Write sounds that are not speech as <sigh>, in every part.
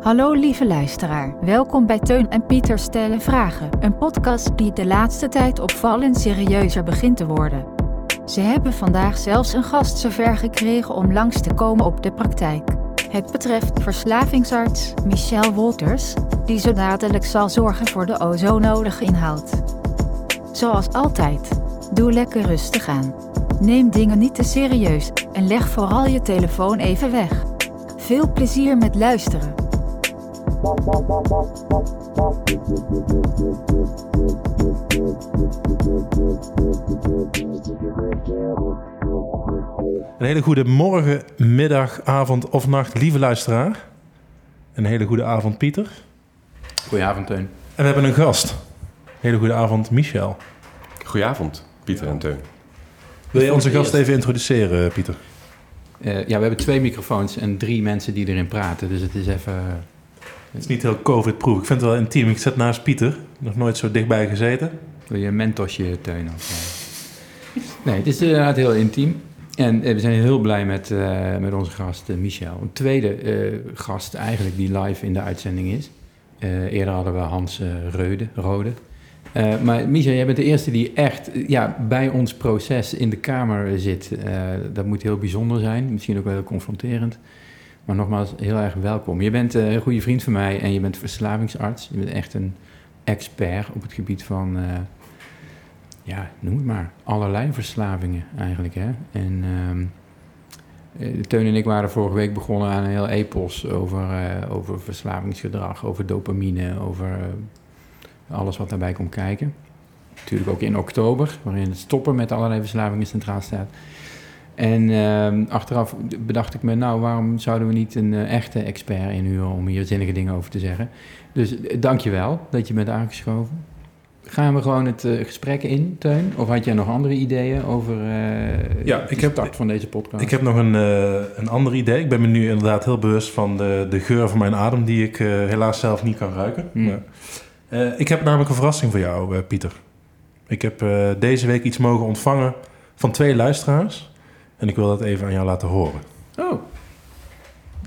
Hallo lieve luisteraar, welkom bij Teun en Pieter stellen vragen, een podcast die de laatste tijd opvallend serieuzer begint te worden. Ze hebben vandaag zelfs een gast zover gekregen om langs te komen op de praktijk. Het betreft verslavingsarts Michel Wolters, die zo dadelijk zal zorgen voor de o zo nodige inhoud. Zoals altijd, doe lekker rustig aan. Neem dingen niet te serieus en leg vooral je telefoon even weg. Veel plezier met luisteren. Een hele goede morgen, middag, avond of nacht, lieve luisteraar. Een hele goede avond, Pieter. Goedenavond, Teun. En we hebben een gast. Hele goede avond, Michel. Goedenavond, Pieter en Teun. Wil je onze gast even introduceren, Pieter? Eh, ja, we hebben twee microfoons en drie mensen die erin praten. Dus het is even... Het is niet heel covid-proof. Ik vind het wel intiem. Ik zit naast Pieter. Nog nooit zo dichtbij gezeten. Wil je een mentosje, Teun? Eh? Nee, het is inderdaad heel intiem. En eh, we zijn heel blij met, eh, met onze gast Michel. Een tweede gast eigenlijk die live in de uitzending is. Eerder hadden we Hans Reude, Rode. Maar Michel, jij bent de eerste die echt ja, bij ons proces in de kamer zit. Dat moet heel bijzonder zijn. Misschien ook wel heel confronterend. Maar nogmaals, heel erg welkom. Je bent eh, een goede vriend van mij en je bent verslavingsarts. Je bent echt een expert op het gebied van, eh, ja, noem het maar, allerlei verslavingen eigenlijk. Hè? En ehm, eh, Teun en ik waren vorige week begonnen aan een heel epos over, over verslavingsgedrag, over dopamine, over alles wat daarbij komt kijken. Natuurlijk ook in oktober, waarin het stoppen met allerlei verslavingen centraal staat. En ehm, achteraf bedacht ik me, nou, waarom zouden we niet een eh, echte expert inhuren om hier zinnige dingen over te zeggen? Dus eh, dank je wel dat je bent aangeschoven. Gaan we gewoon het eh, gesprek in, Teun? Of had jij nog andere ideeën over Ja, ik heb- start van deze podcast? Ik heb nog een, een ander idee. Ik ben me nu inderdaad heel bewust van de, de geur van mijn adem... die ik helaas zelf niet kan ruiken. Hmm. Maar, ik heb namelijk een verrassing voor jou, Pieter. Ik heb deze week iets mogen ontvangen van twee luisteraars... En ik wil dat even aan jou laten horen. Oh,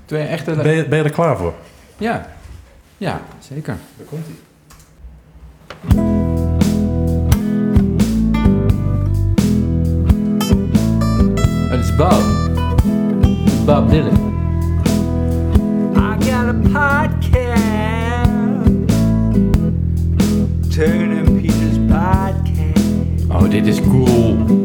twee echte... Ben je, ben je er klaar voor? Ja, ja, zeker. Daar komt hij. Het is Bob. Bob Dylan. I got a podcast. Turn and Peter's podcast. Oh, dit is cool.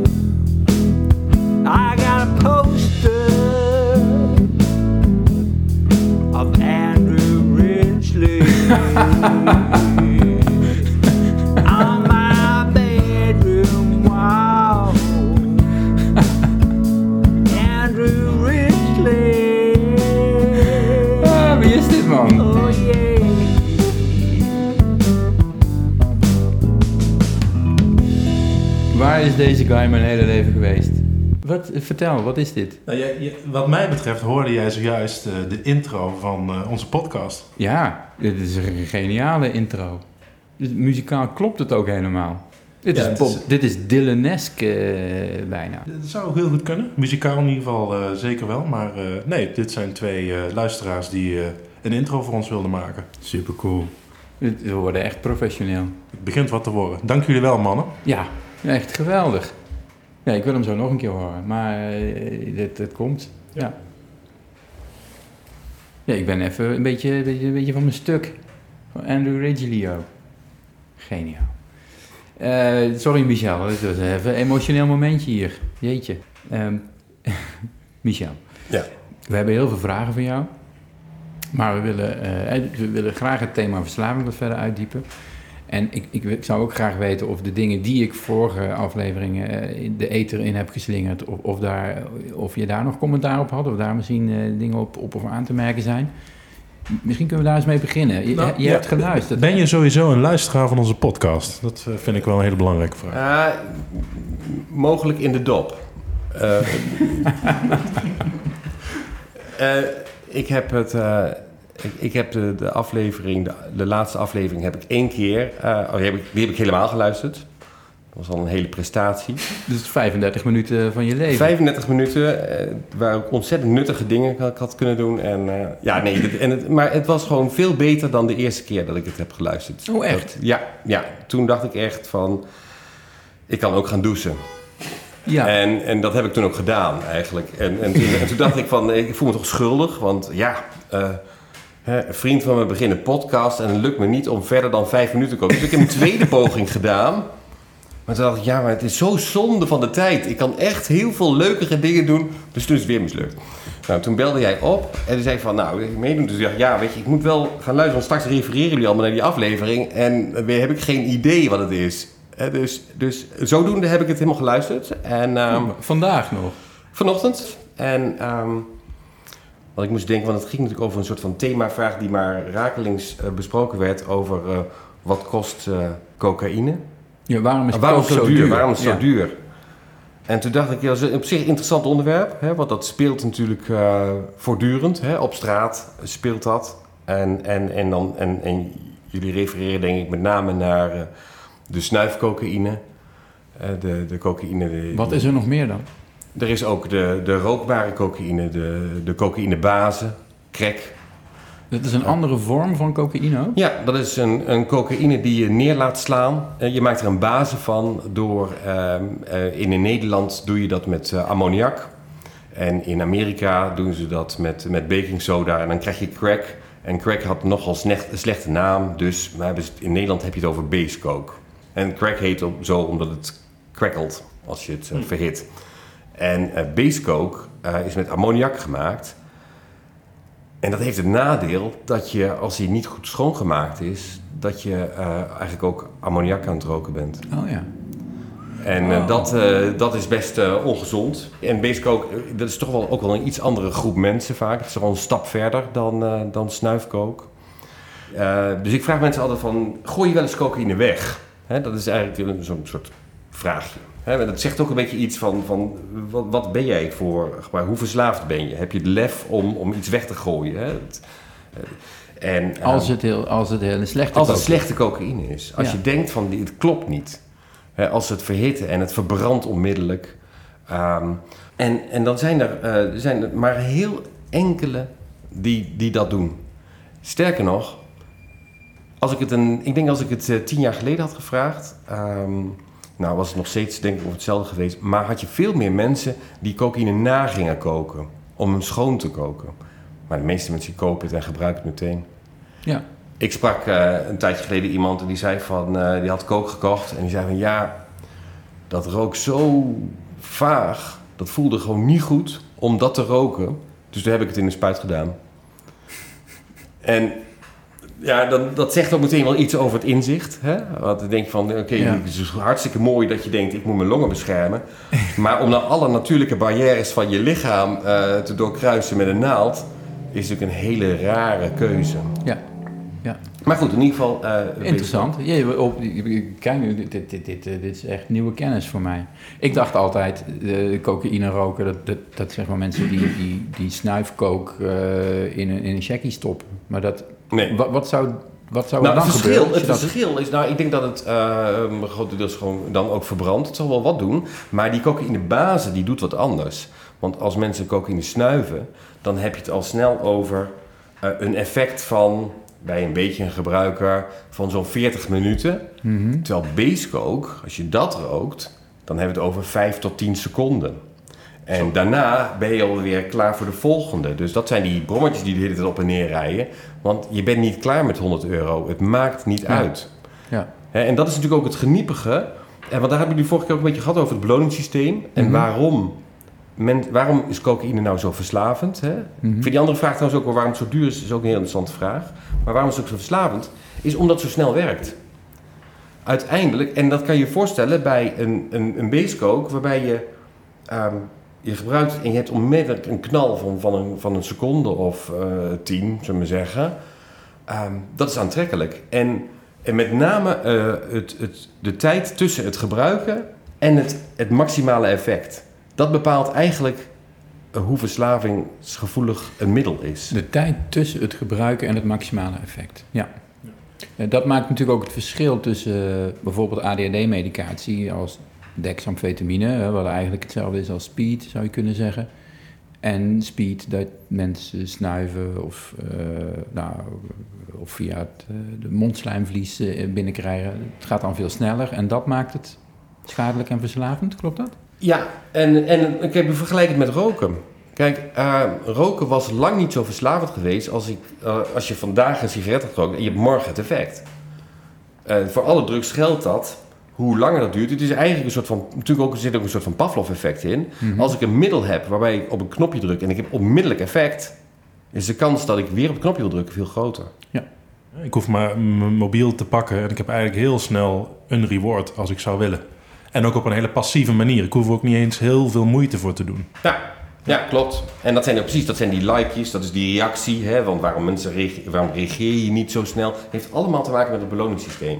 Waar is deze guy mijn hele leven geweest? Wat, vertel, wat is dit? Nou, jij- je- wat mij betreft hoorde jij zojuist eh, de intro van eh, onze podcast. Ja, dit is een geniale intro. Dus muzikaal klopt het ook helemaal. Dit, Ja, is, het Bob, is- dit is Dylanesk eh, bijna. Dat zou ook heel goed kunnen. Muzikaal in ieder geval eh, zeker wel. Maar eh, nee, dit zijn twee eh, luisteraars die eh, een intro voor ons wilden maken. Super cool. We worden echt professioneel. Het begint wat te worden. Dank jullie wel, mannen. Ja, echt geweldig. Ja, ik wil hem zo nog een keer horen, maar eh, dit, dit komt. Ja. Ja, ik ben even een beetje, een beetje, een beetje van mijn stuk. Van Andrew ook. Geniaal. Eh, sorry Michel, het was even een emotioneel momentje hier. Jeetje. Ehm, <laughs> Michel. Ja. We hebben heel veel vragen van jou. Maar we willen, eh, we willen graag het thema verslaving wat verder uitdiepen. En ik, ik, ik zou ook graag weten of de dingen die ik vorige afleveringen eh, in de ether in heb geslingerd, of, of, daar, of je daar nog commentaar op had, of daar misschien eh, dingen op, op of aan te merken zijn. Misschien kunnen we daar eens mee beginnen. Je, Nou, je ja, hebt geluisterd. Ben je sowieso een luisteraar van onze podcast? Dat eh, vind ik wel een hele belangrijke vraag. Eh, mogelijk in de dop. <laughs> Ik heb het. Ik, ik heb de, de aflevering, de, de laatste aflevering, heb ik één keer. eh, oh, die, heb ik, die heb ik helemaal geluisterd. was al een hele prestatie. Dus 35 minuten van je leven. 35 minuten, eh, waar ik ontzettend nuttige dingen ik had kunnen doen. En, eh, ja, nee, dit- en het, maar het was gewoon veel beter dan de eerste keer dat ik het heb geluisterd. Oh, echt? Dat- ja, ja, toen dacht ik echt van, ik kan ook gaan douchen. Ja. En, en dat heb ik toen ook gedaan eigenlijk. En, en, toen, en toen dacht ik van, ik voel me toch schuldig, want ja... eh, hè, een vriend van me begint een podcast en het lukt me niet om verder dan vijf minuten te komen. Dus ik heb een tweede <laughs> poging gedaan. Maar toen dacht ik, ja, maar het is zo zonde van de tijd. Ik kan echt heel veel leukere dingen doen. Dus toen is het weer mislukt. Nou, toen belde jij op en toen zei ik van, nou, wil je meedoen? Dus ik dacht, ja, weet je, ik moet wel gaan luisteren. Want straks refereren jullie allemaal naar die aflevering. En weer heb ik geen idee wat het is. Hè, dus, dus zodoende heb ik het helemaal geluisterd. En ehm, Vandaag nog. vanochtend. En ehm wat ik moest denken, want het ging natuurlijk over een soort van themavraag die maar rakelings eh, besproken werd over eh, wat kost eh, cocaïne. Ja, waarom is waarom zo duur? Waarom is het Ja. zo duur? En toen dacht ik, ja, dat is op zich een interessant onderwerp, hè, want dat speelt natuurlijk voortdurend. Hè, op straat speelt dat. En, en, en, dan, en, en jullie refereren denk ik met name naar de snuifcocaïne. De, de cocaïne. Wat is er nog meer dan? Er is ook de, de rookbare cocaïne, de, de cocaïnebazen, crack. Dat is een andere vorm van cocaïne ook? Ja, dat is een, een cocaïne die je neer laat slaan. Eh, Je maakt er een basis van door... ehm, eh, in, Nederland doe je dat met eh, ammoniak. En in Amerika doen ze dat met, met baking soda. En dan krijg je crack. En crack had nogal slecht, een slechte naam. Dus we hebben, in Nederland heb je het over base coke. En crack heet op, zo omdat het crackelt als je het eh, verhit. En eh, is met ammoniak gemaakt. En dat heeft het nadeel dat je, als hij niet goed schoongemaakt is, dat je eh, eigenlijk ook ammoniak aan het roken bent. Oh ja. En eh, dat, dat is best ongezond. En eh, dat is toch wel, ook wel een iets andere groep mensen vaak. Het is gewoon een stap verder dan, dan snuifkook. Dus ik vraag mensen altijd van, gooi je wel eens cocaïne weg? Hè, dat is eigenlijk zo'n soort vraagje. Maar dat zegt ook een beetje iets van, van wat, wat ben jij voor, hoe verslaafd ben je? Heb je het lef om, om iets weg te gooien? Eh, en, eh, Als het heel, als het heel slechte als het slechte cocaïne is. Als Ja. je denkt van het klopt niet. Hè, als het verhitten en het verbrandt onmiddellijk. Ehm, en, en dan zijn er, eh, zijn er maar heel enkele die, die dat doen. Sterker nog, als ik het een, ik denk als ik het eh, tien jaar geleden had gevraagd, ehm, nou was het nog steeds denk ik over hetzelfde geweest, maar had je veel meer mensen die cocaïne na gingen koken om hem schoon te koken. Maar de meeste mensen kopen het en gebruiken het meteen. Ja. Ik sprak eh, een tijdje geleden iemand en die zei van, eh, die had kook gekocht en die zei van ja, dat rook zo vaag, dat voelde gewoon niet goed om dat te roken. Dus toen heb ik het in een spuit gedaan. En ja, dan, dat zegt ook meteen wel iets over het inzicht. Hè? Want dan denk van, oké, Ja. het is dus hartstikke mooi dat je denkt, ik moet mijn longen beschermen. <laughs> maar om dan alle natuurlijke barrières van je lichaam eh, te doorkruisen met een naald, is natuurlijk een hele rare keuze. Ja. Ja. Maar goed, in ieder geval... eh, Interessant. Op, kijk nu, dit, dit, dit, dit, dit is echt nieuwe kennis voor mij. Ik dacht altijd, eh cocaïne roken, dat, dat, dat zeg maar mensen die, die, die snuifkook eh, in, een, in een checkie stoppen. Maar dat, Nee. wat, wat zou, wat zou Nou, er het dan verschil, gebeuren? het dat- verschil is, nou, ik denk dat het eh grotendeels gewoon dan ook verbrandt. Het zal wel wat doen, maar die cocaïnebasis die doet wat anders. Want als mensen cocaïne snuiven, dan heb je het al snel over eh, een effect van, bij een beetje een gebruiker, van zo'n 40 minuten. Mhm. Terwijl base coke, als je dat rookt, dan hebben we het over 5 tot 10 seconden. En daarna ben je alweer klaar voor de volgende. Dus dat zijn die brommetjes die de hele tijd op en neer rijden. Want je bent niet klaar met 100 euro. Het maakt niet Ja. uit. Ja. En dat is natuurlijk ook het geniepige. En want daar hebben jullie vorige keer ook een beetje gehad over het beloningssysteem. En Mhm. waarom, men, waarom is cocaïne nou zo verslavend? Hè? Mhm. Ik vind die andere vraag trouwens ook wel waarom het zo duur is, is ook een heel interessante vraag. Maar waarom is het ook zo verslavend? Is omdat het zo snel werkt. Uiteindelijk, en dat kan je je voorstellen bij een, een, een basecoke, waarbij je, ehm, je gebruikt het en je hebt onmiddellijk een knal van, van, een, van een seconde of eh, tien, zullen we maar zeggen. Ehm, dat is aantrekkelijk. En, en met name eh, het, het, de tijd tussen het gebruiken en het, het maximale effect. Dat bepaalt eigenlijk eh, hoe verslavingsgevoelig een middel is. De tijd tussen het gebruiken en het maximale effect. Ja. Dat maakt natuurlijk ook het verschil tussen bijvoorbeeld ADHD-medicatie als dexamfetamine, wat eigenlijk hetzelfde is als speed, zou je kunnen zeggen. En speed dat mensen snuiven of, eh, nou, of via het, eh, de mondslijmvlies eh, binnenkrijgen. Het gaat dan veel sneller en dat maakt het schadelijk en verslavend, klopt dat? Ja, en, en ik heb een vergelijking met roken. Kijk, roken was lang niet zo verslavend geweest als, ik, als je vandaag een sigaret had gerookt en je hebt morgen het effect. Voor alle drugs geldt dat. Hoe langer dat duurt, het is eigenlijk een soort van, natuurlijk ook, er zit ook een soort van Pavlov-effect in. Als ik een middel heb waarbij ik op een knopje druk en ik heb onmiddellijk effect, is de kans dat ik weer op het knopje wil drukken veel groter. Ik hoef maar mijn mobiel te pakken en ik heb eigenlijk heel snel een reward als ik zou willen. En ook op een hele passieve manier. Ik hoef er ook niet eens heel veel moeite voor te doen. Ja, ja, klopt. En dat zijn er precies, dat zijn die likejes, dat is die reactie. Hè, want waarom, mensen reage- waarom reageer je niet zo snel? heeft allemaal te maken met het beloningssysteem.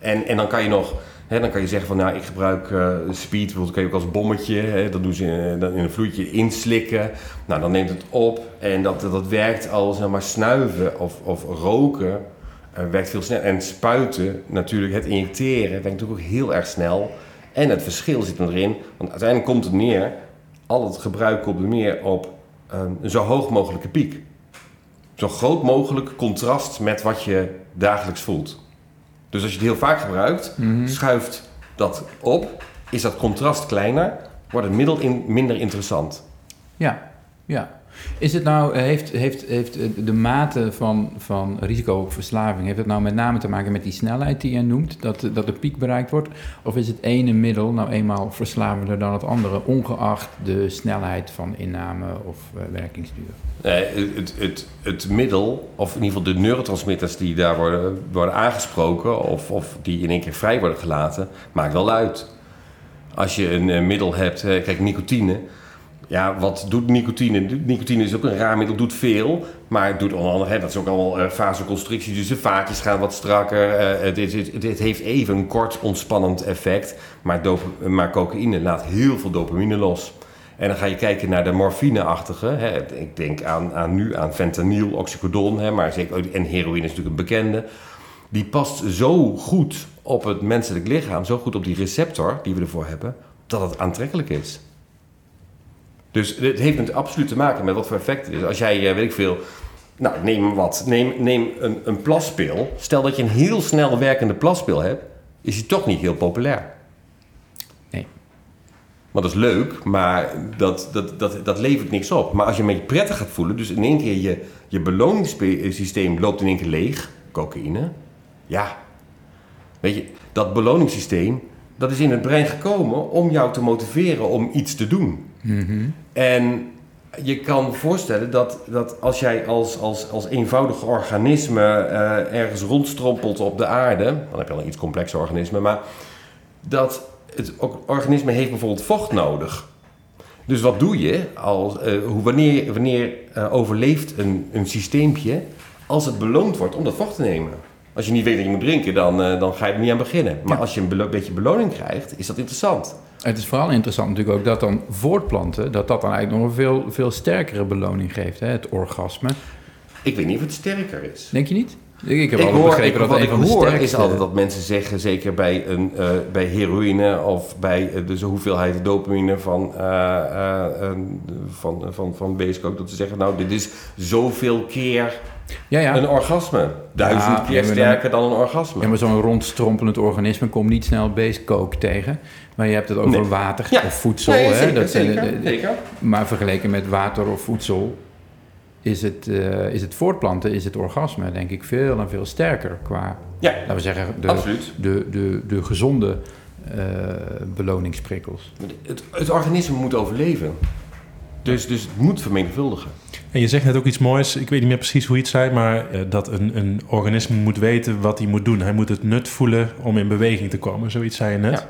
En, en dan kan je nog, dan kan je zeggen van nou, ik gebruik eh, speed, bijvoorbeeld kan je ook als bommetje, hè, dat doen ze in, dan in een vloeitje inslikken. Nou, dan neemt het op en dat, dat werkt al, zeg maar, snuiven of, of roken eh, werkt veel sneller. En spuiten, natuurlijk, het injecteren, werkt natuurlijk ook heel erg snel. En het verschil zit erin, want uiteindelijk komt het neer, al het gebruik komt er neer op ehm, een zo hoog mogelijke piek. Zo groot mogelijk contrast met wat je dagelijks voelt. Dus als je het heel vaak gebruikt, schuift dat op, is dat contrast kleiner, wordt het middel in, minder interessant. Ja, ja. Is het nou, eh, heeft, heeft, heeft eh, de mate van, van risico verslaving, heeft het nou met name te maken met die snelheid die je noemt, dat, dat de piek bereikt wordt? Of is het ene middel nou eenmaal verslavender dan het andere, ongeacht de snelheid van inname of eh, werkingsduur? Eh, het, het, het middel, of in ieder geval de neurotransmitters die daar worden, worden aangesproken, of, of die in één keer vrij worden gelaten, maakt wel uit. Als je een eh, middel hebt, eh, kijk, nicotine. Ja, wat doet nicotine? Nicotine is ook een raar middel, doet veel. Maar het doet onder andere, hè, dat is ook allemaal eh, vasoconstrictie. Dus de vaatjes gaan wat strakker. eh, is- het, het heeft even een kort ontspannend effect. Maar, maar cocaïne laat heel veel dopamine los. En dan ga je kijken naar de morfineachtige. Hè. Ik denk aan, aan nu aan fentanyl, oxycodon. Hè, maar zeker, en heroïne is natuurlijk een bekende. Die past zo goed op het menselijk lichaam, zo goed op die receptor die we ervoor hebben, dat het aantrekkelijk is. Dus het heeft het absoluut te maken met wat voor effect het is. Als jij, eh, weet ik veel, nou neem wat, neem, neem een, een plaspil. Stel dat je een heel snel werkende plaspil hebt, is die toch niet heel populair. Nee. Want dat is leuk, maar dat, dat, dat, dat levert niks op. Maar als je een beetje prettig gaat voelen, dus in één keer je, je beloningssysteem loopt in één keer leeg, cocaïne, ja. Weet je, dat beloningssysteem, dat is in het brein gekomen om jou te motiveren om iets te doen. En je kan voorstellen dat, dat als jij als, als, als eenvoudig organisme eh, ergens rondstrompelt op de aarde, dan heb je al een iets complexer organisme, maar dat het ook- organisme heeft bijvoorbeeld vocht nodig. Dus wat doe je als, hoe, wanneer, wanneer eh, overleeft een, een systeempje als het beloond wordt om dat vocht te nemen? Als je niet weet dat je moet drinken, dan, dan ga je er niet aan beginnen. Maar als je een beetje beloning krijgt, is dat interessant. Het is vooral interessant natuurlijk ook dat dan voortplanten, dat dat dan eigenlijk nog een veel, veel sterkere beloning geeft, hè? het orgasme. Ik weet niet of het sterker is. Denk je niet? Ik, heb Ik hoor, begrepen ik, dat wat ik van hoor sterkste... is altijd dat mensen zeggen, zeker bij, een, eh, bij heroïne of bij eh, dus de hoeveelheid dopamine van, eh, van, van, van ook, dat ze zeggen, nou, dit is zoveel keer ja, ja. een orgasme. Duizend Ja, keer dan- sterker dan een orgasme. Ja, maar zo'n rondstrompelend organisme komt niet snel coke tegen. Maar je hebt het over Nee. water Ja. of voedsel. Nee, hè? zeker, dat zijn de- zeker, de- zeker. Maar vergeleken met water of voedsel is het, eh, is het voortplanten, is het orgasme denk ik veel en veel sterker qua, Ja, laten we zeggen, de, absoluut. de, de, de gezonde eh, beloningsprikkels. Het, het organisme moet overleven. Dus, dus het moet vermenigvuldigen. En je zegt net ook iets moois, ik weet niet meer precies hoe je het zei, maar eh, dat een, een organisme moet weten wat hij moet doen. Hij moet het nut voelen om in beweging te komen, zoiets zei je net.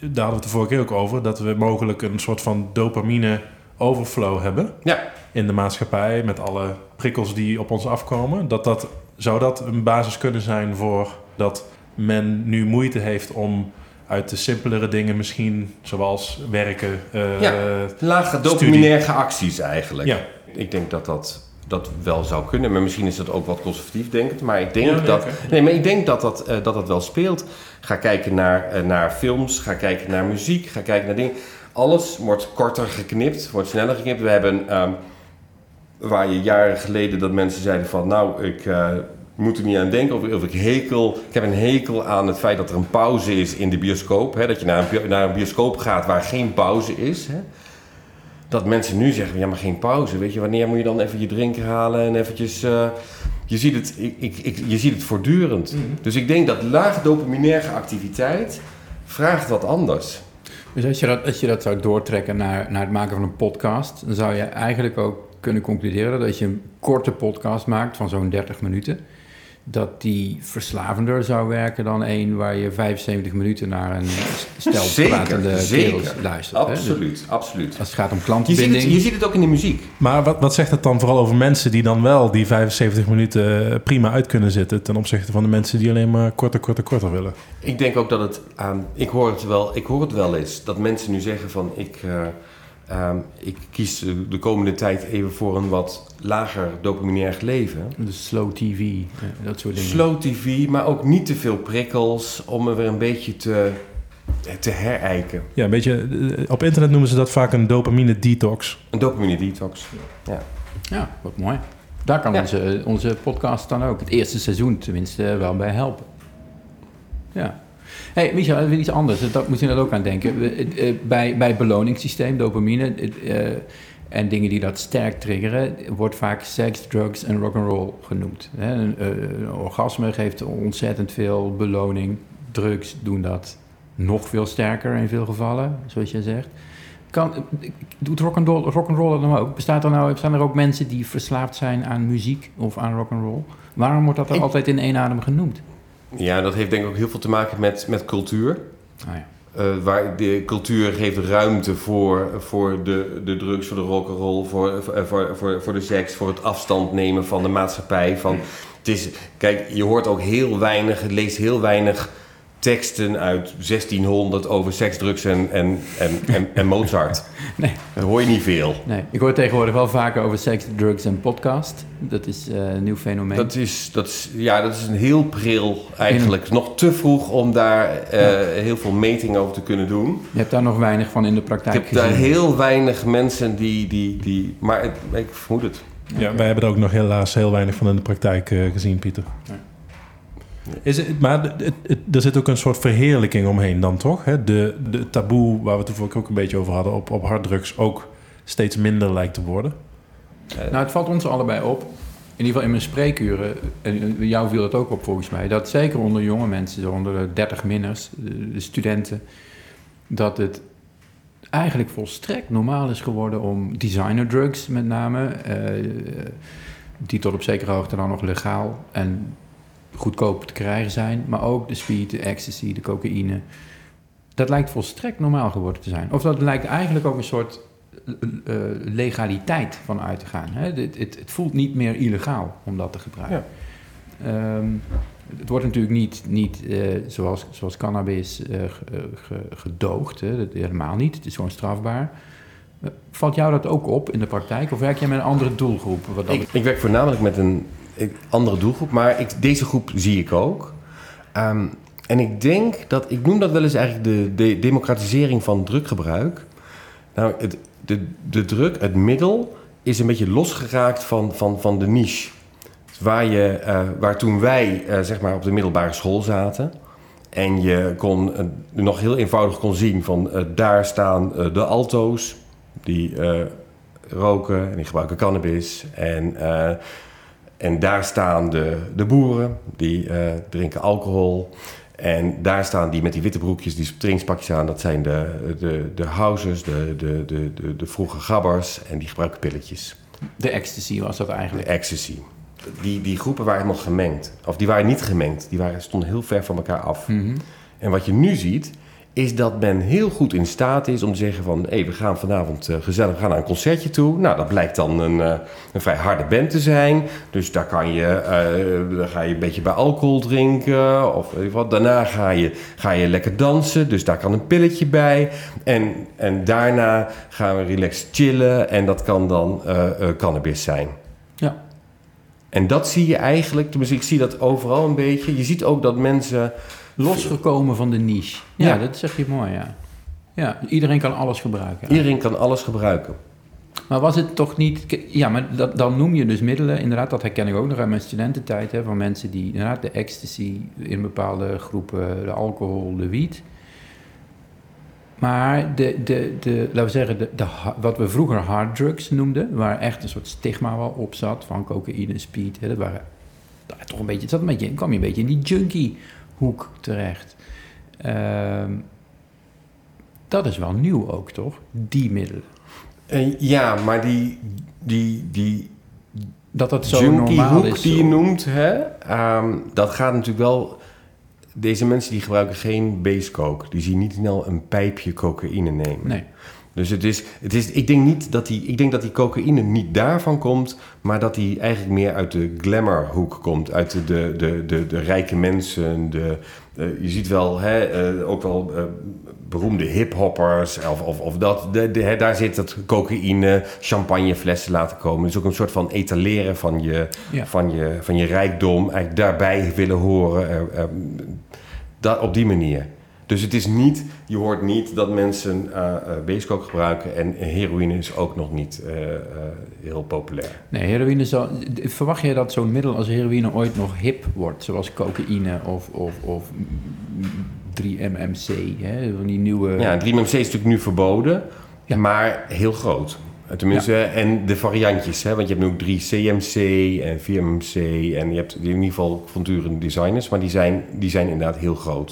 Daar hadden we het de vorige keer ook over, dat we mogelijk een soort van dopamine overflow hebben Ja, in de maatschappij met alle prikkels die op ons afkomen. Dat dat, zou dat een basis kunnen zijn voor dat men nu moeite heeft om uit de simpelere dingen misschien, zoals werken, Ja. lage dopaminaire acties eigenlijk. Ja. Ik denk dat dat dat wel zou kunnen. Maar misschien is dat ook wat conservatief denkend. Maar ik denk, Ja, dat, nee, maar ik denk dat, dat, eh, dat dat wel speelt. Ga kijken naar, eh, naar films, ga kijken naar muziek, ga kijken naar dingen. Alles wordt korter geknipt, wordt sneller geknipt. We hebben, ehm, waar je jaren geleden dat mensen zeiden van... nou, ik eh, moet er niet aan denken of, of ik hekel... Ik heb een hekel aan het feit dat er een pauze is in de bioscoop. Hè, dat je naar een, naar een bioscoop gaat waar geen pauze is. Hè. Dat mensen nu zeggen, ja, maar geen pauze. Weet je, wanneer moet je dan even je drinken halen en eventjes... eh, je, ziet het, ik, ik, ik- je ziet het voortdurend. Dus ik denk dat laag dopaminaire activiteit vraagt wat anders. Dus als je dat, als je dat zou doortrekken naar, naar het maken van een podcast, dan zou je eigenlijk ook kunnen concluderen dat als je een korte podcast maakt van zo'n 30 minuten, dat die verslavender zou werken dan een waar je 75 minuten naar een stel Zeker, pratende zeker. kerels luistert. hè? Dus Absoluut, absoluut. als het gaat om Je ziet, het, klantenbinding. je ziet het ook in de muziek. Maar wat, wat zegt het dan vooral over mensen die dan wel die 75 minuten prima uit kunnen zitten... ten opzichte van de mensen die alleen maar korter, korter, korter willen? Ik denk ook dat het, ehm, ik, hoor het wel, ik hoor het wel eens, dat mensen nu zeggen van ik, eh, ehm, ik kies eh, de komende tijd even voor een wat lager dopaminair leven. Dus slow TV, eh, dat soort dingen. Slow tv, maar ook niet te veel prikkels om er weer een beetje te, te herijken. Ja, een beetje, eh, op internet noemen ze dat vaak een dopamine detox. Een dopamine detox. Ja, wat mooi. Daar kan Ja. onze, onze podcast dan ook, het eerste seizoen tenminste, wel bij helpen. Ja. Hey, Michel, even iets anders. Dat moet je er ook aan denken. Eh, eh, Bij, bij het beloningssysteem, dopamine eh, en dingen die dat sterk triggeren, wordt vaak seks, drugs en rock'n'roll genoemd. Een, een orgasme geeft ontzettend veel beloning. Drugs doen dat nog veel sterker in veel gevallen, zoals jij zegt. Kan, doet rock'n'roll rock'n'roll dan ook? Bestaat er nou, bestaan er ook mensen die verslaafd zijn aan muziek of aan rock'n'roll? Waarom wordt dat er Ik- altijd in één adem genoemd? Ja, dat heeft denk ik ook heel veel te maken met, met cultuur. Ah, ja. Eh, waar de cultuur geeft ruimte voor, voor de, de drugs, voor de rock'n'roll, voor, voor, voor, voor, voor de seks, voor het afstand nemen van de maatschappij. Van, het is, kijk, je hoort ook heel weinig, je leest heel weinig teksten uit 1600 over seks, drugs en, en, en, en, en Mozart. <laughs> Nee. Dat hoor je niet veel. Nee, ik hoor tegenwoordig wel vaker over seks, drugs en podcast. Dat is eh, een nieuw fenomeen. Dat is, dat, is, ja, dat is een heel pril eigenlijk. Nog te vroeg om daar eh, heel veel metingen over te kunnen doen. Je hebt daar nog weinig van in de Ik praktijk heb daar heel weinig mensen die... die, die maar het- ik vermoed het. Ja, wij hebben er ook nog helaas heel weinig van in de praktijk eh, gezien, Pieter. Is het, maar er zit ook een soort verheerlijking omheen dan, toch? Hè? De, de taboe, waar we het ook een beetje over hadden... op, op harddrugs ook steeds minder lijkt te worden. Nou, het valt ons allebei op. In ieder geval in mijn spreekuren, en eh, jou viel dat ook op volgens mij, dat zeker onder jonge mensen, onder de 30 minners, de de studenten, dat het eigenlijk volstrekt normaal is geworden om designer drugs met name, eh, die tot op zekere hoogte dan nog legaal en goedkoop te krijgen zijn, maar ook de speed, de ecstasy, de cocaïne. Dat lijkt volstrekt normaal geworden te zijn. Of dat lijkt eigenlijk ook een soort eh, eh, legaliteit van uit te gaan. Hè? Het, het, het voelt niet meer illegaal om dat te gebruiken. Ehm, het wordt natuurlijk niet, niet eh, zoals, zoals cannabis ge- ge- gedoogd. Hè? Dat helemaal niet. Het is gewoon strafbaar. Valt jou dat ook op in de praktijk? Of werk jij met een andere doelgroep? Wat Ik, ik werk voornamelijk met een andere doelgroep, maar ik, deze groep zie ik ook. Ehm, en ik denk dat, ik noem dat wel eens eigenlijk de, de democratisering van druggebruik. Nou, het, de, de druk, het middel, is een beetje losgeraakt van, van, van de niche. Waar, je, eh, waar toen wij eh, zeg maar op de middelbare school zaten. En je kon eh, nog heel eenvoudig kon zien van daar staan de alto's. Die roken en die gebruiken cannabis. En, en daar staan de, de boeren, die eh, drinken alcohol. En daar staan die met die witte broekjes, die trainingspakjes aan. Dat zijn de, de, de housers, de, de, de, de, de vroege gabbers. En die gebruiken pilletjes. De ecstasy was dat De eigenlijk. ecstasy. Die, die groepen waren helemaal gemengd. Of die waren niet gemengd. Die waren, stonden heel ver van elkaar af. Mhm. En wat je nu ziet, is dat men heel goed in staat is om te zeggen van... hé, we gaan vanavond eh, gezellig gaan naar een concertje toe. Nou, dat blijkt dan een, eh, een vrij harde band te zijn. Dus daar kan je, dan ga je een beetje bij alcohol drinken. Of wat. Daarna ga je, ga je lekker dansen, dus daar kan een pilletje bij. En, en daarna gaan we relaxed chillen en dat kan dan cannabis zijn. Ja. En dat zie je eigenlijk, tenminste ik zie dat overal een beetje. Je ziet ook dat mensen... Losgekomen van de niche. Ja, Ja. dat zeg je mooi, ja. Ja, iedereen kan alles gebruiken. Iedereen kan alles gebruiken. Maar was het toch niet... Ja, maar dat, dan noem je dus middelen. Inderdaad, dat herken ik ook nog uit mijn studententijd. Hè, van mensen die inderdaad de ecstasy in bepaalde groepen, de alcohol, de wiet. Maar de, de, de, laten we zeggen, de, de, wat we vroeger harddrugs noemden... waar echt een soort stigma wel op zat van cocaïne, speed. Hè, dat waren toch een beetje... Het zat een beetje, kwam je een beetje in die junkie hoek terecht. Ehm, dat is wel nieuw ook, toch? Die middelen. Eh, ja, maar die, die, die Dat dat zo junkie normaal hoek is. die je noemt, hè, ehm, dat gaat natuurlijk wel... Deze mensen die gebruiken geen base coke. Die zien niet snel een pijpje cocaïne nemen. Nee. Dus het is, het is, ik denk niet dat die, ik denk dat die cocaïne niet daarvan komt, maar dat die eigenlijk meer uit de glamourhoek komt, uit de, de, de, de, de rijke mensen. De, eh, je ziet wel, hè, eh, ook wel eh, beroemde hiphoppers of, of, of dat. De, de, hè, daar zit dat cocaïne, champagneflessen laten komen. Dus ook een soort van etaleren van je, Ja. van je, van je rijkdom, eigenlijk daarbij willen horen. Dat, op die manier. Dus het is niet, je hoort niet dat mensen basecoke gebruiken en heroïne is ook nog niet eh, heel populair. Nee, heroïne zal... Verwacht jij dat zo'n middel als heroïne ooit nog hip wordt? Zoals cocaïne of, of, of 3-MMC, hè? Die nieuwe... Ja, 3MMC is natuurlijk nu verboden, Ja. maar heel groot. Tenminste, en de variantjes, hè? want je hebt nu ook 3CMC en 4MMC en je hebt in ieder geval avonturende designers, maar die zijn, die zijn inderdaad heel groot.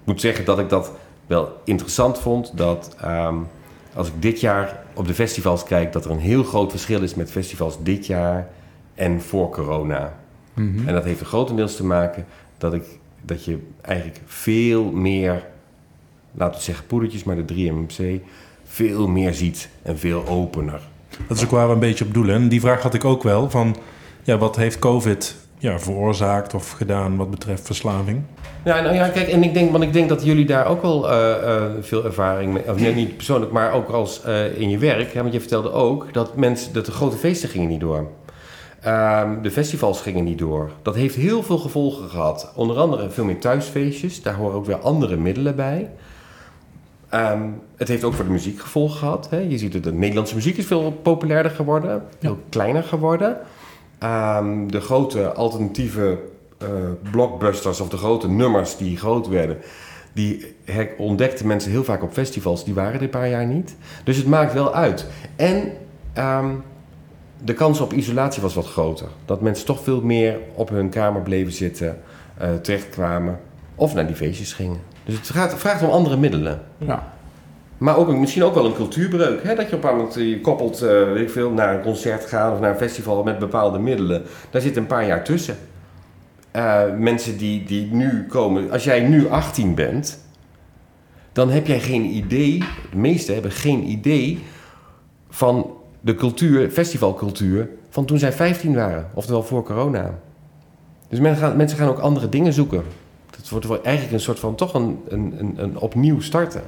Ik moet zeggen dat ik dat wel interessant vond, dat ehm, als ik dit jaar op de festivals kijk, dat er een heel groot verschil is met festivals dit jaar en voor corona. Mhm. En dat heeft er grotendeels te maken dat, ik, dat je eigenlijk veel meer, laten we zeggen poedertjes, maar de 3MMC, veel meer ziet en veel opener. Dat is ook waar we een beetje op doelen. En die vraag had ik ook wel van... Ja, wat heeft COVID ja, veroorzaakt of gedaan wat betreft verslaving? Ja, nou ja, kijk, en ik denk, want ik denk dat jullie daar ook wel eh, eh, veel ervaring mee, of nee, niet persoonlijk, maar ook als eh, in je werk. Hè, want je vertelde ook dat mensen, dat de grote feesten gingen niet door. Ehm, de festivals gingen niet door. Dat heeft heel veel gevolgen gehad. Onder andere veel meer thuisfeestjes. Daar horen ook weer andere middelen bij. Ehm, het heeft ook voor de muziek gevolgen gehad. Hè. Je ziet dat de Nederlandse muziek is veel populairder geworden. Veel kleiner geworden. Ehm, de grote alternatieve eh, blockbusters of de grote nummers die groot werden... die ontdekten mensen heel vaak op festivals. Die waren er een paar jaar niet. Dus het maakt wel uit. En ehm, de kans op isolatie was wat groter. Dat mensen toch veel meer op hun kamer bleven zitten, eh, terechtkwamen of naar die feestjes gingen. Dus het gaat, vraagt om andere middelen. Ja. Maar ook een- misschien ook wel een cultuurbreuk. Hè? Dat je op een moment eh, je koppelt, eh, weet ik veel, naar een concert gaan of naar een festival met bepaalde middelen. Daar zit een paar jaar tussen. Eh, mensen die, die nu komen, als jij nu 18 bent, dan heb jij geen idee, de meesten hebben geen idee van de cultuur, festivalcultuur, van toen zij 15 waren, oftewel voor corona. Dus men gaat, mensen gaan ook andere dingen zoeken. Het wordt wel eigenlijk een soort van toch een, een, een, een opnieuw starten.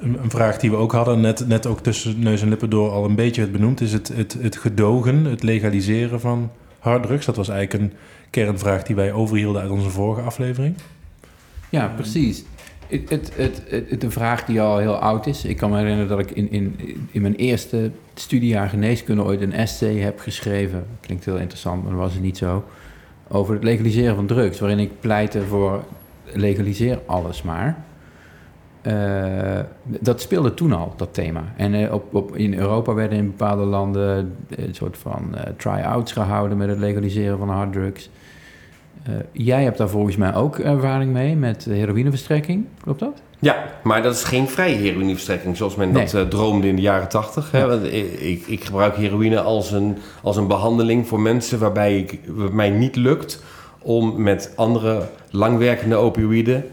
Een, een vraag die we ook hadden, net, net ook tussen neus en lippen door al een beetje het benoemd, is het, het, het gedogen, het legaliseren van harddrugs. Dat was eigenlijk een kernvraag die wij overhielden uit onze vorige aflevering. Ja, precies. Het, het, het, het- de vraag die al heel oud is. Ik kan me herinneren dat ik in, in, in mijn eerste studiejaar geneeskunde ooit een essay heb geschreven. Klinkt heel interessant, maar dat was het niet zo. Over het legaliseren van drugs. Waarin ik pleitte voor legaliseer alles maar. Eh, dat speelde toen al, dat thema. En eh, op, op, in Europa werden in bepaalde landen een soort van eh, try-outs gehouden met het legaliseren van harddrugs. Eh, jij hebt daar volgens mij ook ervaring mee met eh, heroïneverstrekking, klopt dat? Ja, maar dat is geen vrije heroïneverstrekking zoals men Nee. dat eh, droomde in de jaren tachtig. Ja. Ik, ik, ik gebruik heroïne als een, als een behandeling voor mensen waarbij ik, het mij niet lukt om met andere langwerkende opioïden,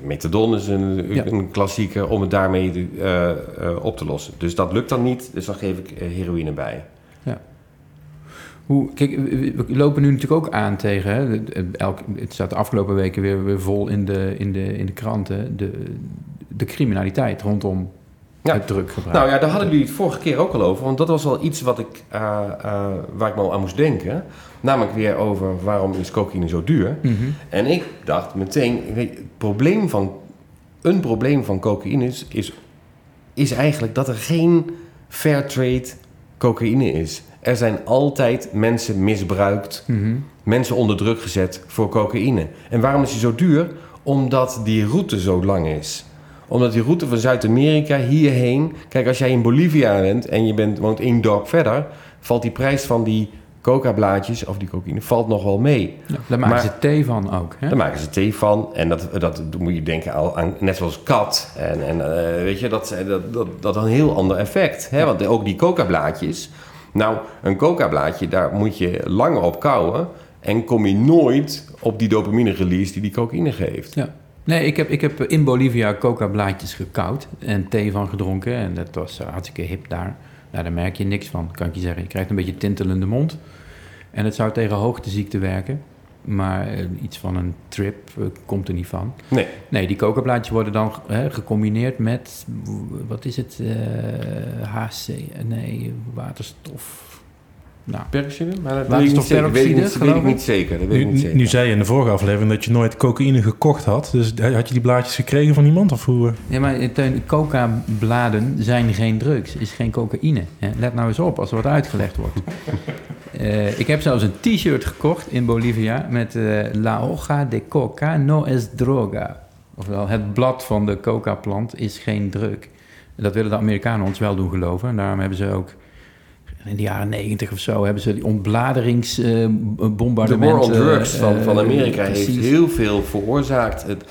methadon is een, Ja. een klassieker, om het daarmee eh, eh, op te lossen. Dus dat lukt dan niet, dus dan geef ik heroïne bij. Hoe, kijk, we lopen nu natuurlijk ook aan tegen, hè, elk, het staat de afgelopen weken weer, weer vol in de, in de, in de kranten, de, de criminaliteit rondom Ja. het druggebruik. Nou ja, daar hadden jullie het vorige keer ook al over. Want dat was wel iets wat ik, eh, eh, waar ik me al aan moest denken. Namelijk weer over waarom is cocaïne zo duur. Mhm. En ik dacht meteen, weet je, het probleem van, een probleem van cocaïne is, is, is eigenlijk dat er geen fair trade cocaïne is. Er zijn altijd mensen misbruikt, Mhm. mensen onder druk gezet voor cocaïne. En waarom is die zo duur? Omdat die route zo lang is. Omdat die route van Zuid-Amerika hierheen... Kijk, als jij in Bolivia bent en je bent, woont één dorp verder... valt die prijs van die coca-blaadjes of die cocaïne valt nog wel mee. Ja, daar maken Maar- ze thee van ook. Hè? Daar maken ze thee van. En dat, dat moet je denken aan, aan net zoals kat. En, en eh, weet je, dat, dat, dat, dat een heel ander effect. Hè? Want ook die coca-blaadjes. Nou, een coca-blaadje, daar moet je langer op kouwen. En kom je nooit op die dopamine-release die die cocaïne geeft. Ja. Nee, ik heb, ik heb in Bolivia coca-blaadjes gekoud en thee van gedronken. En dat was eh, hartstikke hip daar. Nou, daar merk je niks van, kan ik je zeggen. Je krijgt een beetje tintelende mond. En het zou tegen hoogteziekte werken. Maar eh, iets van een trip eh, komt er niet van. Nee, Nee, die coca-blaadjes worden dan hè, gecombineerd met... Wat is het? eh, HC? Nee, waterstof. Nou, peroxide? Maar dat weet ik niet zeker. Weet ik niet, weet geloof ik ik. niet zeker. Dat weet ik Nu, niet zeker. nu zei je in de vorige aflevering dat je nooit cocaïne gekocht had. Dus had je die blaadjes gekregen van iemand? Of hoe? eh? Ja, maar eh, coca-bladen zijn geen drugs, is geen cocaïne. hè. Let nou eens op als er wat uitgelegd wordt. <laughs> Eh, ik heb zelfs een t-shirt gekocht in Bolivia met eh, La hoja de coca no es droga. Ofwel, het blad van de coca-plant is geen drug. Dat willen de Amerikanen ons wel doen geloven. En daarom hebben ze ook in de jaren negentig of zo... hebben ze die De ontbladeringsbombardementen... war on drugs van, eh, van Amerika heeft heel veel veroorzaakt. Het, eh,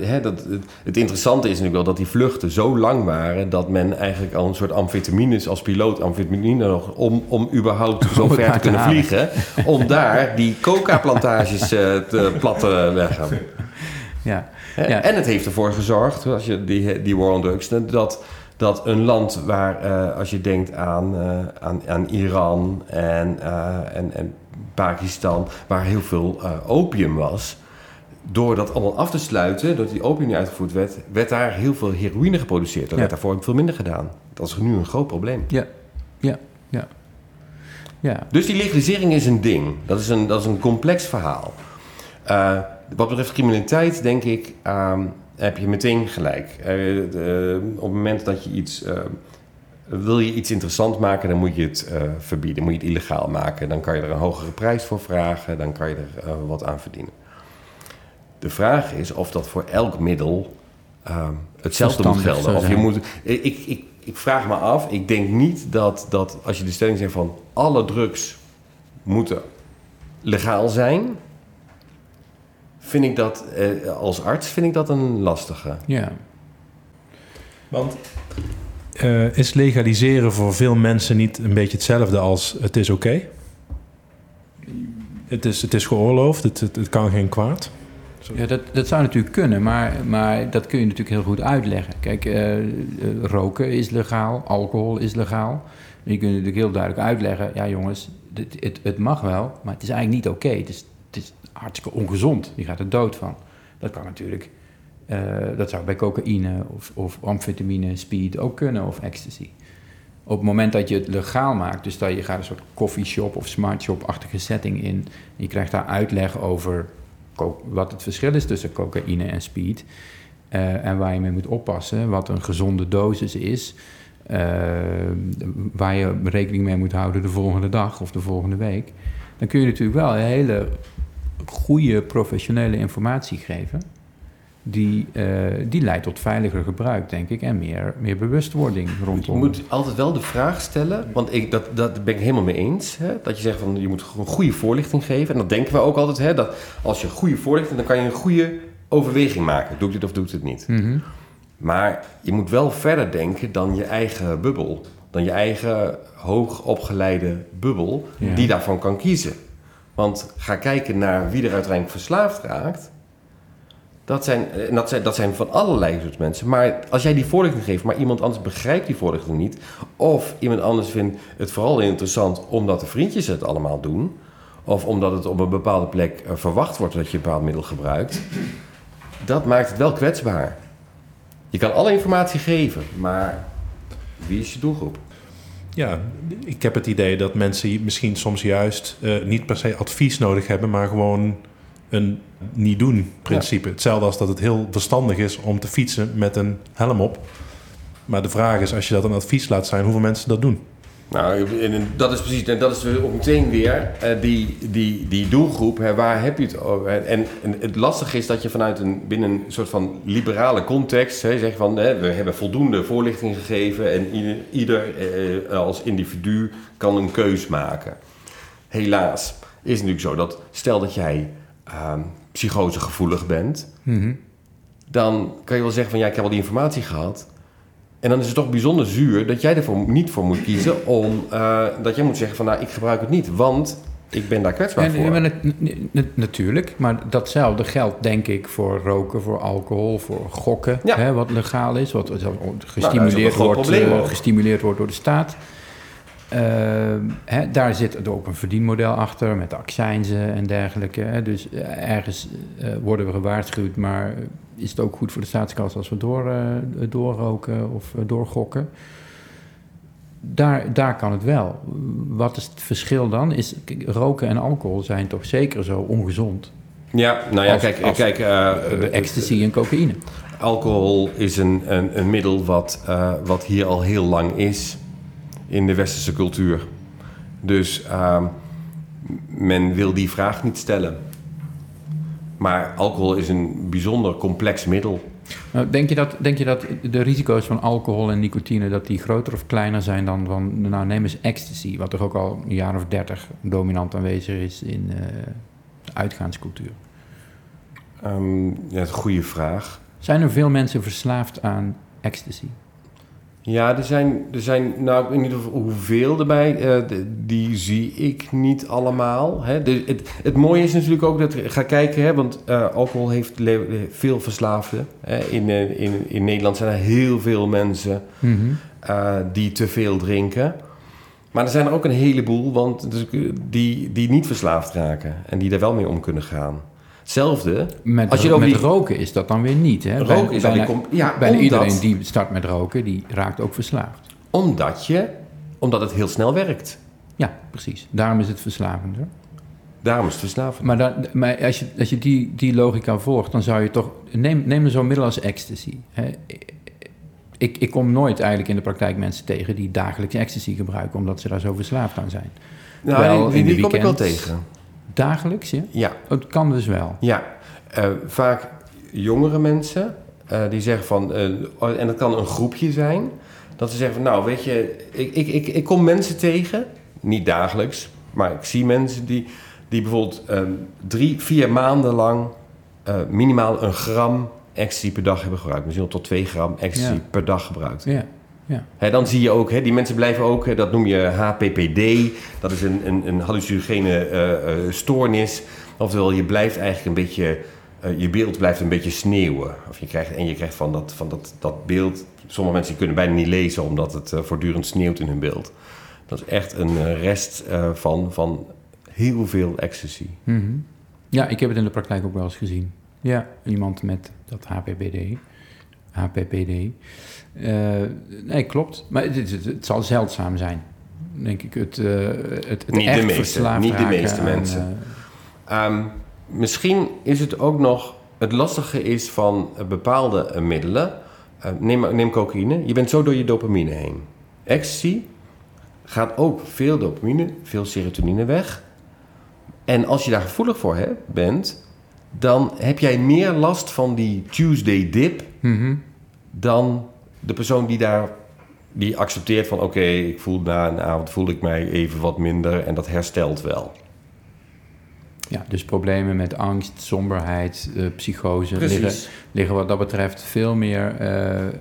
hè, dat, het, het interessante is natuurlijk wel dat die vluchten zo lang waren... dat men eigenlijk al een soort amfetamines als piloot... amfetamine nog om, om überhaupt <laughs> zo ver te kunnen halen. vliegen... om daar die coca-plantages eh, te plat te leggen. Ja. Ja. En het heeft ervoor gezorgd, als je die, die war on drugs... dat, dat een land waar, eh, als je denkt aan, eh, aan, aan Iran en, eh, en, en Pakistan... waar heel veel eh, opium was... Door dat allemaal af te sluiten, doordat die opium niet uitgevoerd werd... werd daar heel veel heroïne geproduceerd. Dat Ja. werd daarvoor veel minder gedaan. Dat is nu een groot probleem. Ja, ja, ja. Ja, Dus die legalisering is een ding. Dat is een, dat is een complex verhaal. Eh, wat betreft criminaliteit, denk ik, ehm, heb je meteen gelijk. Eh, de- op het moment dat je iets. eh, wil je iets interessant maken, dan moet je het eh, verbieden. Moet je het illegaal maken. Dan kan je er een hogere prijs voor vragen. Dan kan je er eh, wat aan verdienen. De vraag is of dat voor elk middel ehm, hetzelfde moet gelden. Of je moet, ik, ik, ik, vraag me af, ik denk niet dat, dat als je de stelling zegt van alle drugs moeten legaal zijn, vind ik dat eh, als arts vind ik dat een lastige. ja. Want eh, is legaliseren voor veel mensen niet een beetje hetzelfde als het is oké? Het is, het is geoorloofd, het, het, het kan geen kwaad. Ja, dat, dat zou natuurlijk kunnen, maar, maar dat kun je natuurlijk heel goed uitleggen. Kijk, eh, eh, roken is legaal, alcohol is legaal. Je kunt natuurlijk heel duidelijk uitleggen... ja jongens, dit, het, het mag wel, maar het is eigenlijk niet oké. Het, is, hartstikke ongezond, je gaat er dood van. Dat kan natuurlijk... eh, dat zou bij cocaïne of, of amfetamine, speed ook kunnen, of ecstasy. Op het moment dat je het legaal maakt, dus dat je gaat een soort coffeeshop of smartshop-achtige setting in... je krijgt daar uitleg over wat het verschil is tussen cocaïne en speed... eh, en waar je mee moet oppassen, wat een gezonde dosis is... eh, waar je rekening mee moet houden de volgende dag of de volgende week... dan kun je natuurlijk wel hele goede professionele informatie geven... Die, eh, die leidt tot veiliger gebruik, denk ik, en meer, meer bewustwording Je rondom. moet altijd wel de vraag stellen, want ik, dat, dat ben ik helemaal mee eens. Hè, dat je zegt van je moet gewoon goede voorlichting geven. En dat denken we ook altijd. Hè, dat als je goede voorlichting, dan kan je een goede overweging maken. Doe ik dit of doe ik dit niet? Mhm. Maar je moet wel verder denken dan je eigen bubbel. Dan je eigen hoogopgeleide bubbel, Ja. die daarvan kan kiezen. Want ga kijken naar wie er uiteindelijk verslaafd raakt. Dat zijn, en dat zijn, dat zijn van allerlei soort mensen. Maar als jij die voorlichting geeft, maar iemand anders begrijpt die voorlichting niet. Of iemand anders vindt het vooral interessant omdat de vriendjes het allemaal doen. Of omdat het op een bepaalde plek eh, verwacht wordt dat je een bepaald middel gebruikt. Dat maakt het wel kwetsbaar. Je kan alle informatie geven, maar wie is je doelgroep? Ja, ik heb het idee dat mensen misschien soms juist eh, niet per se advies nodig hebben, maar gewoon een niet doen principe. Hetzelfde als dat het heel verstandig is om te fietsen met een helm op. Maar de vraag is, als je dat een advies laat zijn, hoeveel mensen dat doen. Nou, en dat is precies, en dat is weer ook meteen weer eh, die, die, die doelgroep. Hè, waar heb je het over? En, en het lastige is dat je vanuit een, binnen een soort van liberale context hè, zegt van hè, we hebben voldoende voorlichting gegeven en ieder, ieder eh, als individu kan een keus maken. Helaas is het natuurlijk zo dat stel dat jij ehm psychosegevoelig bent, dan kan je wel zeggen van ja, ik heb al die informatie gehad. En dan is het toch bijzonder zuur dat jij ervoor niet voor moet kiezen om eh, dat jij moet zeggen van nou, ik gebruik het niet, want ik ben daar kwetsbaar voor. natuurlijk, maar datzelfde geldt denk ik voor roken, voor alcohol, voor gokken, Ja. hè, wat legaal is, wat ook gestimuleerd, wordt, eh, gestimuleerd wordt door de staat. Ehm, hè, daar zit er ook een verdienmodel achter met accijnzen en dergelijke. Hè. Dus eh, ergens eh, worden we gewaarschuwd, maar is het ook goed voor de staatskas als we door, eh, doorroken of doorgokken? Daar, daar kan het wel. Wat is het verschil dan? Is, roken en alcohol zijn toch zeker zo ongezond? Ja, nou ja, Als- kijk, als- kijk De ecstasy en cocaïne. alcohol is een, een, een middel wat, wat hier al heel lang is in de westerse cultuur. Dus ehm, men wil die vraag niet stellen. Maar alcohol is een bijzonder complex middel. Nou, denk, je dat, denk je dat de risico's van alcohol en nicotine... dat die groter of kleiner zijn dan van... nou, neem eens ecstasy... wat toch ook al een jaar of dertig dominant aanwezig is in eh, de uitgaanscultuur. Ehm, ja, dat is een goede vraag. Zijn er veel mensen verslaafd aan ecstasy? Ja, er zijn, er zijn nou, ik weet niet of- hoeveel erbij, eh, die zie ik niet allemaal. Hè. De, het, het mooie is natuurlijk ook dat, ga kijken, hè, want eh, alcohol heeft veel verslaafden. Hè. In, eh, in, in Nederland zijn er heel veel mensen eh, die te veel drinken. Maar er zijn er ook een heleboel want, dus, die, die niet verslaafd raken en die daar wel mee om kunnen gaan. Hetzelfde, Met, Als je met die- roken is dat dan weer niet. Hè? roken Bij- is al die bijna, ja, bijna omdat- iedereen die start met roken, die raakt ook verslaafd. omdat, je, omdat het heel snel werkt. Ja, precies. Daarom is het verslavender. Daarom is het verslavend. Maar, dan, maar als je, als je die, die logica volgt, dan zou je toch... Neem, neem zo'n middel als ecstasy. Hè. Ik, ik kom nooit eigenlijk in de praktijk mensen tegen... die dagelijks ecstasy gebruiken... omdat ze daar zo verslaafd aan zijn. Nou, Wel, die, in die de kom ik wel tegen. Dagelijks, ja? Ja, Het kan dus wel. ja. Eh, vaak jongere mensen eh, die zeggen van, eh, oh, en dat kan een groepje zijn, dat ze zeggen van, nou weet je, ik, ik, ik, ik kom mensen tegen, niet dagelijks, maar ik zie mensen die, die bijvoorbeeld eh, drie, vier maanden lang minimaal een gram ecstasy per dag hebben gebruikt. Misschien wel tot twee gram ecstasy Ja. per dag gebruikt. Ja, ja. Dan zie je ook, die mensen blijven ook, dat noem je HPPD, dat is een, een, een hallucinogene eh, eh, stoornis. Oftewel, je blijft eigenlijk een beetje, eh, je beeld blijft een beetje sneeuwen. Of je krijgt, en je krijgt van dat, van dat, dat beeld, sommige mensen kunnen bijna niet lezen omdat het voortdurend sneeuwt in hun beeld. Dat is echt een rest van, van heel veel ecstasy. Mhm. Ja, ik heb het in de praktijk ook wel eens gezien. Ja, iemand met dat HPPD. HPPD. Eh, nee, klopt. Maar het, het, het zal zeldzaam zijn, denk ik. Het, eh, het, het Niet de echt meeste, verslaafd niet de meeste mensen. eh, Ehm, misschien is het ook nog. Het lastige is van bepaalde middelen. neem, neem cocaïne. Je bent zo door je dopamine heen. Ecstasy gaat ook veel dopamine, veel serotonine weg. En als je daar gevoelig voor hebt, bent, dan heb jij meer last van die Tuesday dip mhm. dan de persoon die daar die accepteert van oké, ik voel na een avond voel ik mij even wat minder en dat herstelt wel. Ja, dus problemen met angst, somberheid, eh, psychose liggen, liggen wat dat betreft veel meer eh, eh,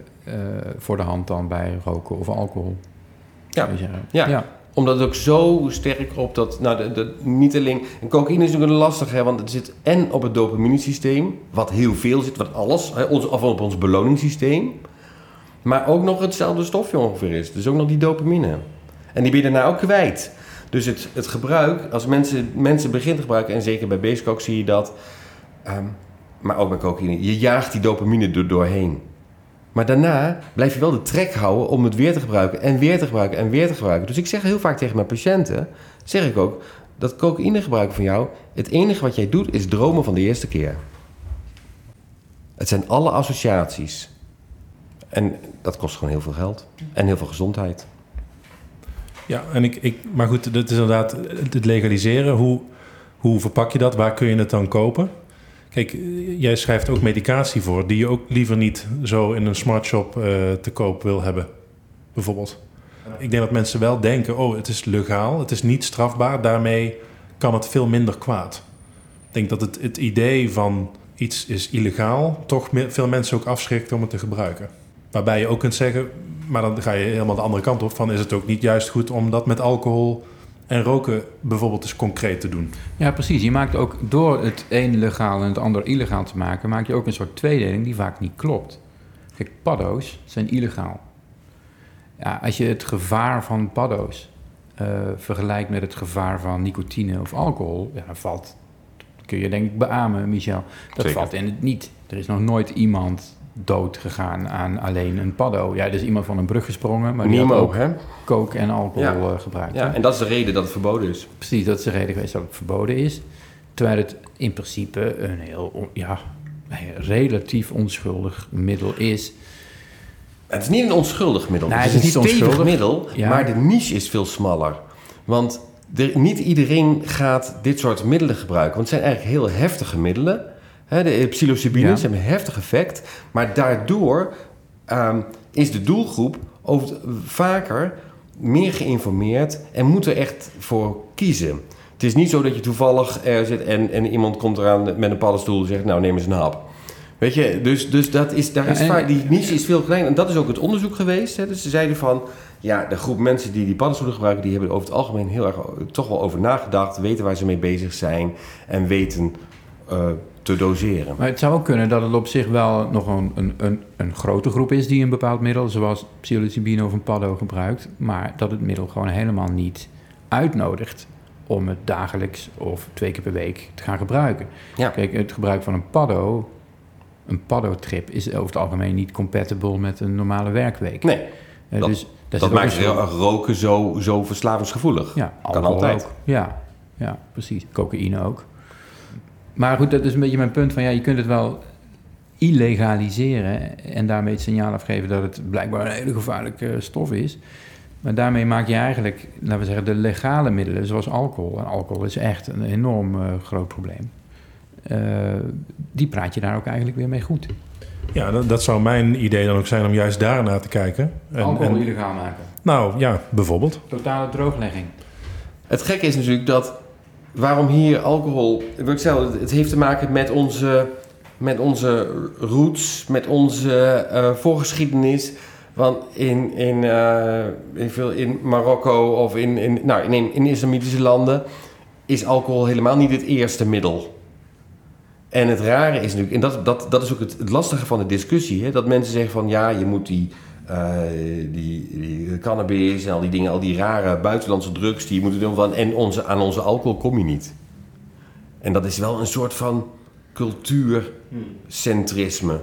voor de hand dan bij roken of alcohol. Ja. Ja. ja. Omdat het ook zo sterk op dat, nou, de, de, niet alleen, en cocaïne is natuurlijk lastig, hè, want het zit en op het dopaminesysteem, wat heel veel zit, wat alles, hè, ons, of op ons beloningssysteem, maar ook nog hetzelfde stofje ongeveer is. Dus ook nog die dopamine. En die ben je daarna ook kwijt. Dus het, het gebruik, als mensen, mensen beginnen te gebruiken, en zeker bij basic zie je dat, ehm, maar ook bij cocaïne, je jaagt die dopamine er doorheen. Maar daarna blijf je wel de trek houden om het weer te gebruiken en weer te gebruiken en weer te gebruiken. Dus ik zeg heel vaak tegen mijn patiënten, zeg ik ook, dat cocaïne gebruiken van jou, het enige wat jij doet is dromen van de eerste keer. Het zijn alle associaties. En dat kost gewoon heel veel geld en heel veel gezondheid. Ja, en ik, ik, maar goed, dat is inderdaad het legaliseren. Hoe, hoe verpak je dat? Waar kun je het dan kopen? Kijk, jij schrijft ook medicatie voor die je ook liever niet zo in een smartshop eh te koop wil hebben, bijvoorbeeld. Ik denk dat mensen wel denken, oh, het is legaal, het is niet strafbaar, daarmee kan het veel minder kwaad. Ik denk dat het, het idee van iets is illegaal toch veel mensen ook afschrikt om het te gebruiken. Waarbij je ook kunt zeggen, maar dan ga je helemaal de andere kant op, van is het ook niet juist goed om dat met alcohol en roken bijvoorbeeld eens concreet te doen. Ja, precies. Je maakt ook door het een legaal en het ander illegaal te maken, maak je ook een soort tweedeling die vaak niet klopt. Kijk, paddo's zijn illegaal. Ja, als je het gevaar van paddo's eh, vergelijkt met het gevaar van nicotine of alcohol, ja, dan valt, kun je denk ik beamen, Michel, dat Zeker. valt in het niet. Er is nog nooit iemand dood gegaan aan alleen een paddo. Ja, er is iemand van een brug gesprongen, maar die had Nemo, ook hè? coke en alcohol Ja. eh, gebruikt. Ja, hè? en dat is de reden dat het verboden is. Precies, dat is de reden geweest dat het verboden is. Terwijl het in principe een heel, ja, relatief onschuldig middel is. Het is niet een onschuldig middel. Nee, het is het een niet stevig middel, Ja. maar de niche is veel smaller. Want er, niet iedereen gaat dit soort middelen gebruiken. Want het zijn eigenlijk heel heftige middelen. De psilocybines Ja. hebben een heftig effect. Maar daardoor ehm, is de doelgroep over vaker meer geïnformeerd en moet er echt voor kiezen. Het is niet zo dat je toevallig er zit en, en iemand komt eraan met een paddenstoel en zegt... nou, neem eens een hap. Weet je, dus, dus dat is, daar is Ja, en- vaak, die niche is veel kleiner. En dat is ook het onderzoek geweest. Hè. Dus ze zeiden van, ja, de groep mensen die die paddenstoelen gebruiken... die hebben er over het algemeen heel erg o- toch wel over nagedacht... weten waar ze mee bezig zijn en weten eh, te doseren. Maar het zou ook kunnen dat het op zich wel nog een, een, een, een grote groep is die een bepaald middel, zoals psilocybine of een paddo, gebruikt. Maar dat het middel gewoon helemaal niet uitnodigt om het dagelijks of twee keer per week te gaan gebruiken. Ja. Kijk, het gebruik van een paddo, een paddo-trip, is over het algemeen niet compatible met een normale werkweek. Nee, Eh, dat- dus, dat maakt een roken zo, zo verslavingsgevoelig. Ja, Kan altijd. ook. Ja, ja, precies. Cocaïne ook. Maar goed, dat is een beetje mijn punt van ja, je kunt het wel illegaliseren en daarmee het signaal afgeven dat het blijkbaar een hele gevaarlijke stof is. Maar daarmee maak je eigenlijk, laten we zeggen, de legale middelen, zoals alcohol. En alcohol is echt een enorm eh, groot probleem. Eh, die praat je daar ook eigenlijk weer mee goed. Ja, dat, dat zou mijn idee dan ook zijn om juist daarnaar te kijken. En, alcohol en- illegaal maken. nou ja, bijvoorbeeld. Totale drooglegging. Het gekke is natuurlijk dat waarom hier alcohol. Ik zeggen, het heeft te maken met onze, met onze roots, met onze eh, voorgeschiedenis. Want in, in, veel, in Marokko of in, in, nou, in, in islamitische landen is alcohol helemaal niet het eerste middel. En het rare is natuurlijk, en dat, dat, dat is ook het, het lastige van de discussie, hè, dat mensen zeggen van ja, je moet die, eh, die, die cannabis en al die dingen, al die rare buitenlandse drugs die je moet doen van, en onze, aan onze alcohol kom je niet. En dat is wel een soort van cultuurcentrisme,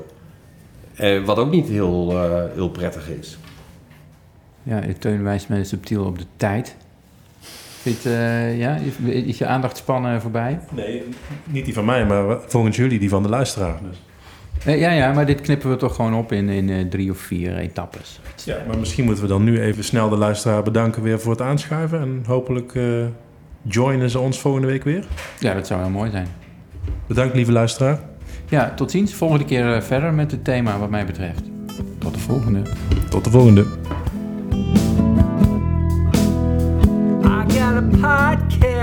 eh, wat ook niet heel, eh, heel prettig is. Ja, Teun wijst mij subtiel op de tijd. Vind je het, eh, ja, is- is je aandachtspannen voorbij? Nee, niet die van mij, maar volgens jullie die van de luisteraar. Dus. Eh, ja, ja, maar dit knippen we toch gewoon op in, in eh, drie of vier etappes. Ja, maar misschien moeten we dan nu even snel de luisteraar bedanken weer voor het aanschuiven. En hopelijk eh, joinen ze ons volgende week weer. Ja, dat zou heel mooi zijn. Bedankt, lieve luisteraar. Ja, tot ziens. Volgende keer verder met het thema wat mij betreft. Tot de volgende. Tot de volgende. I got a podcast.